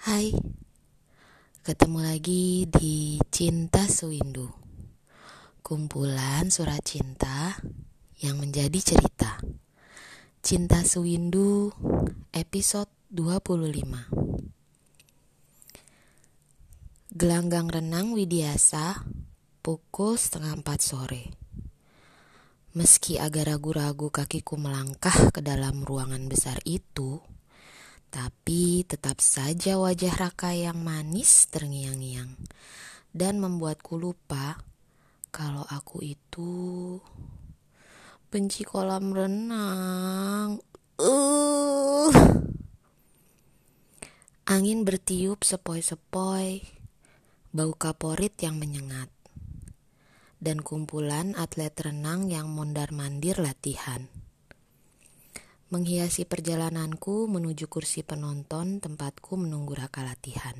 Hai, ketemu lagi di Cinta Suwindu Kumpulan surat cinta yang menjadi cerita. Cinta Suwindu episode 25 Gelanggang renang Widiasa pukul setengah empat sore. Meski agak ragu-ragu kakiku melangkah ke dalam ruangan besar itu, tapi tetap saja wajah Raka yang manis terngiang-ngiang dan membuatku lupa kalau aku itu benci kolam renang. Uh. Angin bertiup sepoi-sepoi, bau kaporit yang menyengat, dan kumpulan atlet renang yang mondar-mandir latihan menghiasi perjalananku menuju kursi penonton tempatku menunggu raka latihan.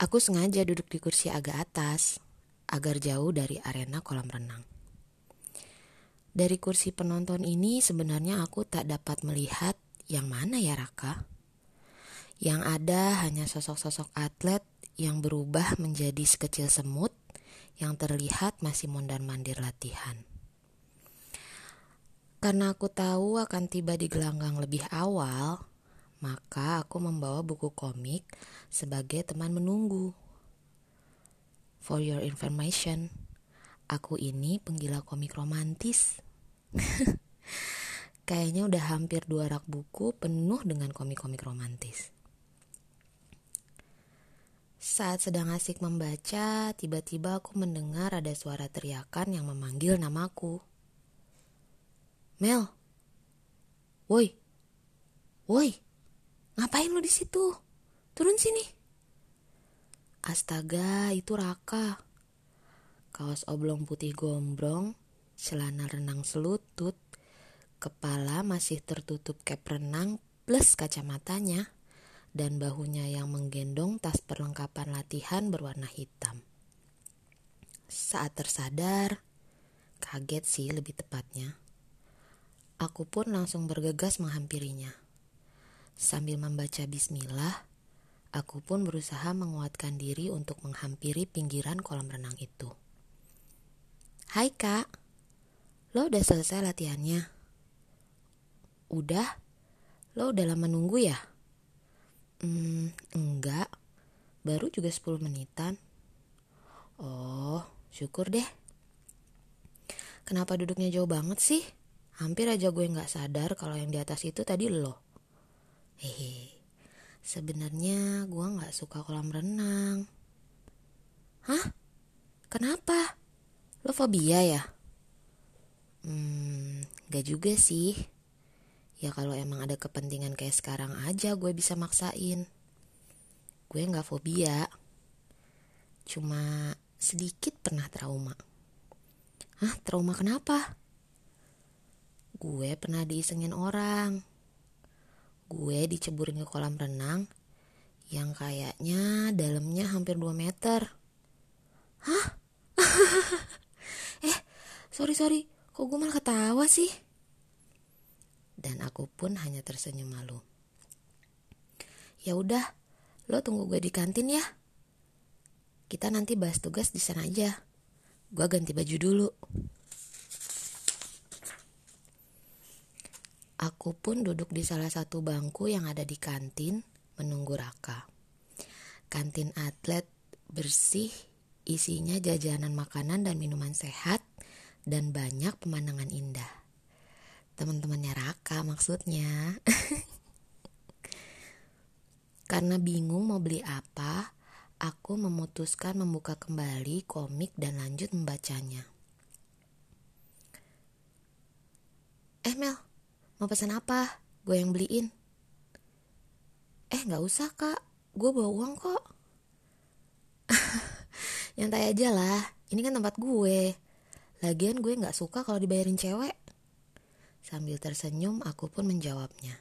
Aku sengaja duduk di kursi agak atas, agar jauh dari arena kolam renang. Dari kursi penonton ini sebenarnya aku tak dapat melihat yang mana ya Raka. Yang ada hanya sosok-sosok atlet yang berubah menjadi sekecil semut yang terlihat masih mondar-mandir latihan. Karena aku tahu akan tiba di gelanggang lebih awal, maka aku membawa buku komik sebagai teman menunggu. For your information, aku ini penggila komik romantis. Kayaknya udah hampir dua rak buku penuh dengan komik-komik romantis. Saat sedang asik membaca, tiba-tiba aku mendengar ada suara teriakan yang memanggil namaku. Mel. Woi. Woi. Ngapain lu di situ? Turun sini. Astaga, itu Raka. Kaos oblong putih gombrong, celana renang selutut, kepala masih tertutup cap renang plus kacamatanya, dan bahunya yang menggendong tas perlengkapan latihan berwarna hitam. Saat tersadar, kaget sih lebih tepatnya Aku pun langsung bergegas menghampirinya. Sambil membaca bismillah, aku pun berusaha menguatkan diri untuk menghampiri pinggiran kolam renang itu. Hai kak, lo udah selesai latihannya? Udah? Lo udah lama nunggu ya? Hmm, enggak. Baru juga 10 menitan. Oh, syukur deh. Kenapa duduknya jauh banget sih? Hampir aja gue nggak sadar kalau yang di atas itu tadi lo. Hehe, sebenarnya gue nggak suka kolam renang. Hah? Kenapa? Lo fobia ya? Hmm, gak juga sih. Ya kalau emang ada kepentingan kayak sekarang aja gue bisa maksain. Gue nggak fobia. Cuma sedikit pernah trauma. Hah, trauma kenapa? Gue pernah diisengin orang. Gue diceburin ke kolam renang yang kayaknya dalamnya hampir 2 meter. Hah? eh, sorry sorry, kok gue malah ketawa sih? Dan aku pun hanya tersenyum malu. Ya udah, lo tunggu gue di kantin ya. Kita nanti bahas tugas di sana aja. Gue ganti baju dulu. Aku pun duduk di salah satu bangku yang ada di kantin menunggu Raka. Kantin atlet bersih, isinya jajanan makanan dan minuman sehat, dan banyak pemandangan indah. Teman-temannya Raka maksudnya. Karena bingung mau beli apa, aku memutuskan membuka kembali komik dan lanjut membacanya. Eh Mel, Mau pesan apa? Gue yang beliin. Eh gak usah kak, gue bawa uang kok. Nyantai aja lah, ini kan tempat gue. Lagian gue gak suka kalau dibayarin cewek. Sambil tersenyum, aku pun menjawabnya.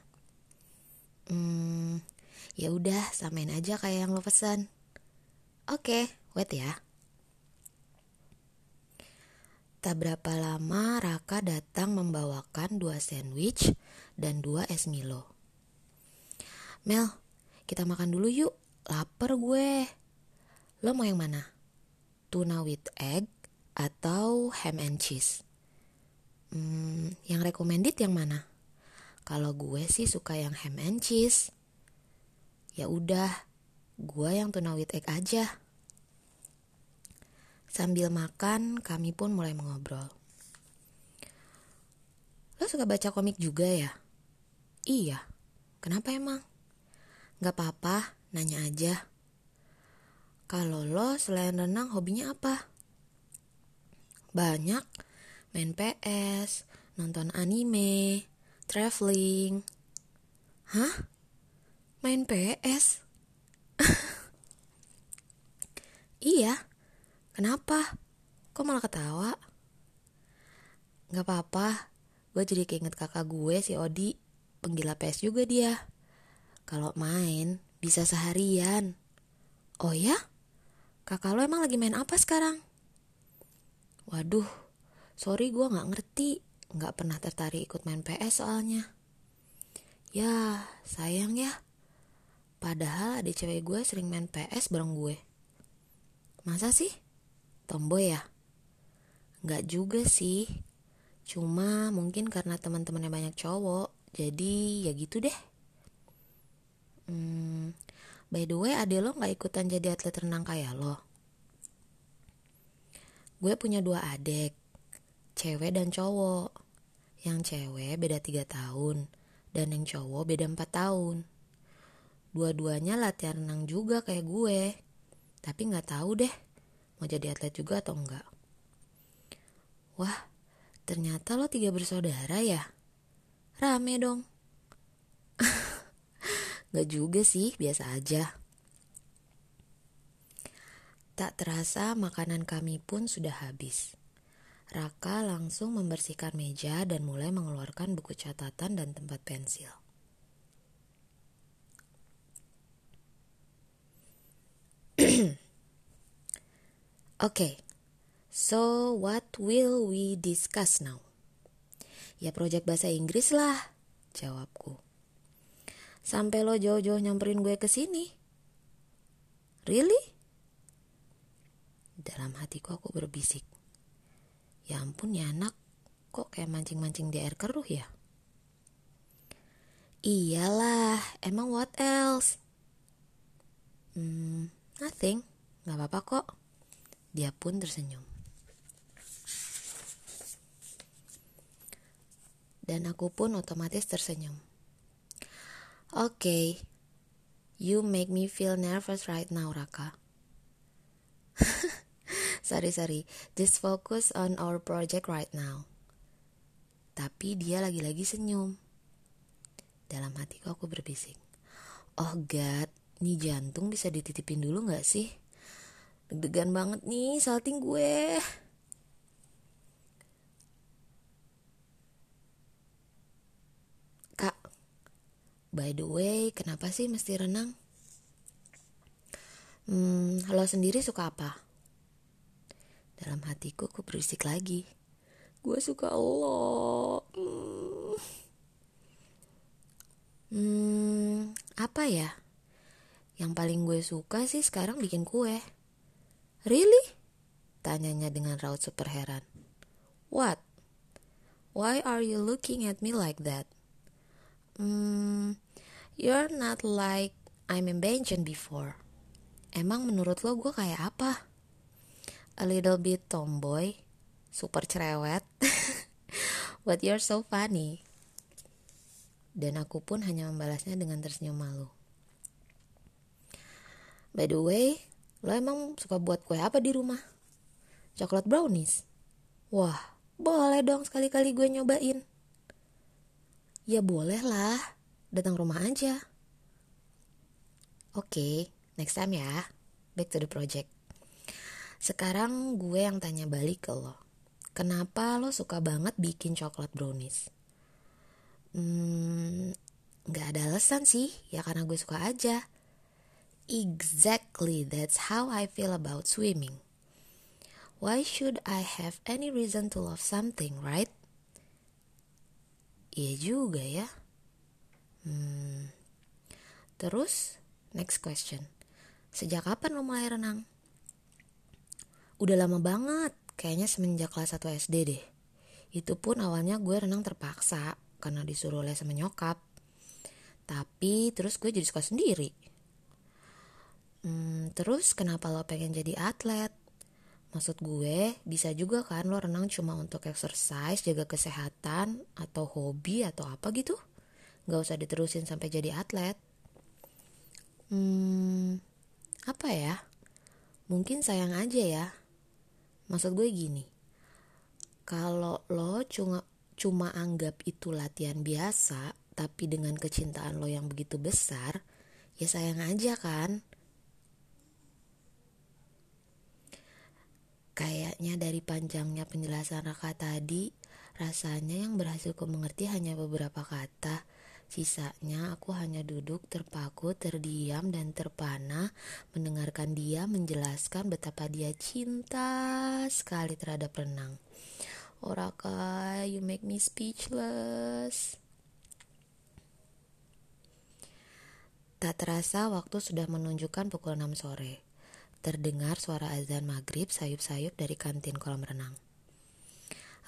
Hmm, ya udah, samain aja kayak yang lo pesan. Oke, okay, wait ya. Tak berapa lama Raka datang membawakan dua sandwich dan dua es Milo. Mel, kita makan dulu yuk. Laper gue. Lo mau yang mana? Tuna with egg atau ham and cheese? Hmm, yang recommended yang mana? Kalau gue sih suka yang ham and cheese. Ya udah, gue yang tuna with egg aja. Sambil makan, kami pun mulai mengobrol. Lo suka baca komik juga ya? Iya. Kenapa emang? Gak apa-apa, nanya aja. Kalau lo selain renang hobinya apa? Banyak. Main PS, nonton anime, traveling. Hah? Main PS? iya. Kenapa? Kok malah ketawa? Gak apa-apa. Gue jadi keinget kakak gue si Odi. Penggila PS juga dia. Kalau main bisa seharian. Oh ya? Kakak lo emang lagi main apa sekarang? Waduh, sorry gue gak ngerti. Gak pernah tertarik ikut main PS soalnya. Ya, sayang ya. Padahal adik cewek gue sering main PS bareng gue. Masa sih? Tomboy ya? Nggak juga sih. Cuma mungkin karena teman-temannya banyak cowok, jadi ya gitu deh. Hmm, by the way, ade lo nggak ikutan jadi atlet renang kayak lo? Gue punya dua adik, cewek dan cowok. Yang cewek beda tiga tahun, dan yang cowok beda empat tahun. Dua-duanya latihan renang juga kayak gue, tapi nggak tahu deh mau jadi atlet juga atau enggak. Wah, ternyata lo tiga bersaudara ya? Rame dong. Gak juga sih, biasa aja. Tak terasa makanan kami pun sudah habis. Raka langsung membersihkan meja dan mulai mengeluarkan buku catatan dan tempat pensil. Okay, so what will we discuss now? Ya project bahasa Inggris lah, jawabku. Sampai lo jauh-jauh nyamperin gue ke sini. Really? Dalam hatiku aku berbisik. Ya ampun ya anak, kok kayak mancing-mancing di air keruh ya? Iyalah, emang what else? Hmm, nothing, gak apa-apa kok. Dia pun tersenyum. Dan aku pun otomatis tersenyum. Oke, okay, you make me feel nervous right now, Raka. sorry, sorry. Just focus on our project right now. Tapi dia lagi-lagi senyum. Dalam hatiku aku berbisik. Oh God, nih jantung bisa dititipin dulu gak sih? Deg-degan banget nih salting gue. Kak, by the way, kenapa sih mesti renang? Hmm, lo sendiri suka apa? Dalam hatiku aku berisik lagi. Gue suka lo. Hmm. hmm, apa ya? Yang paling gue suka sih sekarang bikin kue. Really? Tanyanya dengan raut super heran. What? Why are you looking at me like that? Hmm, you're not like I'm mentioned before. Emang menurut lo gue kayak apa? A little bit tomboy, super cerewet, but you're so funny. Dan aku pun hanya membalasnya dengan tersenyum malu. By the way, Lo emang suka buat kue apa di rumah? Coklat brownies? Wah, boleh dong sekali-kali gue nyobain. Ya boleh lah, datang rumah aja. Oke, okay, next time ya. Back to the project. Sekarang gue yang tanya balik ke lo. Kenapa lo suka banget bikin coklat brownies? Hmm, gak ada alasan sih, ya karena gue suka aja. Exactly, that's how I feel about swimming. Why should I have any reason to love something, right? Iya juga ya. Hmm. Terus, next question. Sejak kapan lo mulai renang? Udah lama banget, kayaknya semenjak kelas 1 SD deh. Itu pun awalnya gue renang terpaksa karena disuruh les sama nyokap. Tapi terus gue jadi suka sendiri. Hmm, terus kenapa lo pengen jadi atlet? Maksud gue, bisa juga kan lo renang cuma untuk exercise, jaga kesehatan, atau hobi, atau apa gitu. Gak usah diterusin sampai jadi atlet. Hmm, apa ya? Mungkin sayang aja ya. Maksud gue gini, kalau lo cuma cuma anggap itu latihan biasa, tapi dengan kecintaan lo yang begitu besar, ya sayang aja kan. Kayaknya dari panjangnya penjelasan Raka tadi, rasanya yang berhasil ku mengerti hanya beberapa kata, Sisanya aku hanya duduk terpaku, terdiam, dan terpana mendengarkan dia menjelaskan betapa dia cinta sekali terhadap renang. Oraka, you make me speechless. Tak terasa waktu sudah menunjukkan pukul 6 sore. Terdengar suara azan maghrib sayup-sayup dari kantin kolam renang.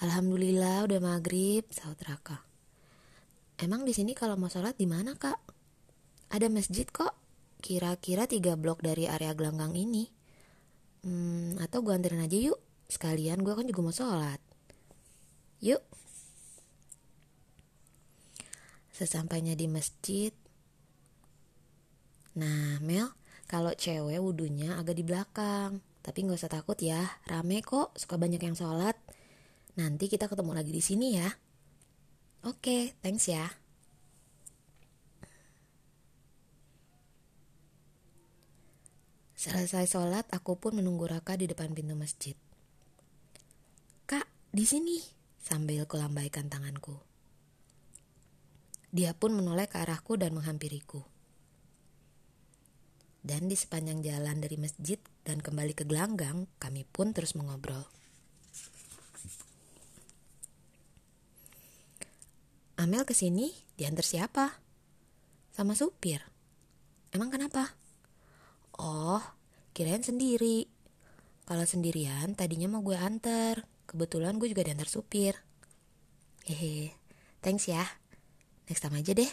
Alhamdulillah udah maghrib, saut Raka. Emang di sini kalau mau sholat di mana kak? Ada masjid kok. Kira-kira tiga blok dari area gelanggang ini. Hmm, atau gue anterin aja yuk. Sekalian gue kan juga mau sholat. Yuk. Sesampainya di masjid. Nah, Mel, kalau cewek wudhunya agak di belakang. Tapi gak usah takut ya, rame kok, suka banyak yang sholat. Nanti kita ketemu lagi di sini ya. Oke, thanks ya. Selesai sholat, aku pun menunggu Raka di depan pintu masjid. Kak, di sini, sambil kulambaikan tanganku. Dia pun menoleh ke arahku dan menghampiriku. Dan di sepanjang jalan dari masjid dan kembali ke gelanggang, kami pun terus mengobrol. Amel ke sini diantar siapa? Sama supir. Emang kenapa? Oh, kirain sendiri. Kalau sendirian, tadinya mau gue antar. Kebetulan gue juga diantar supir. Hehe, thanks ya. Next time aja deh.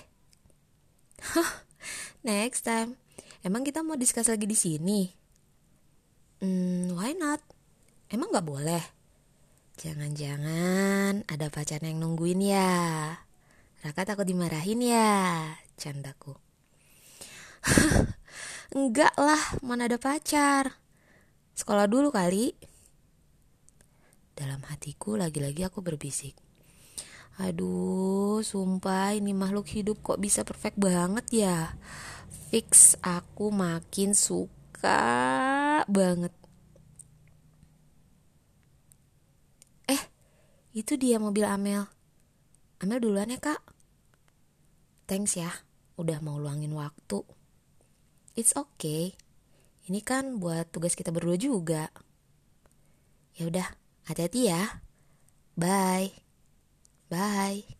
Next time. Emang kita mau diskus lagi di sini? Hmm, why not? Emang gak boleh? Jangan-jangan ada pacar yang nungguin ya. Raka takut dimarahin ya, candaku. Enggak lah, mana ada pacar. Sekolah dulu kali. Dalam hatiku lagi-lagi aku berbisik. Aduh, sumpah ini makhluk hidup kok bisa perfect banget ya. Fix aku makin suka banget. Eh, itu dia mobil Amel. Amel duluan ya kak. Thanks ya, udah mau luangin waktu. It's okay. Ini kan buat tugas kita berdua juga. Ya udah, hati-hati ya. Bye. Bye.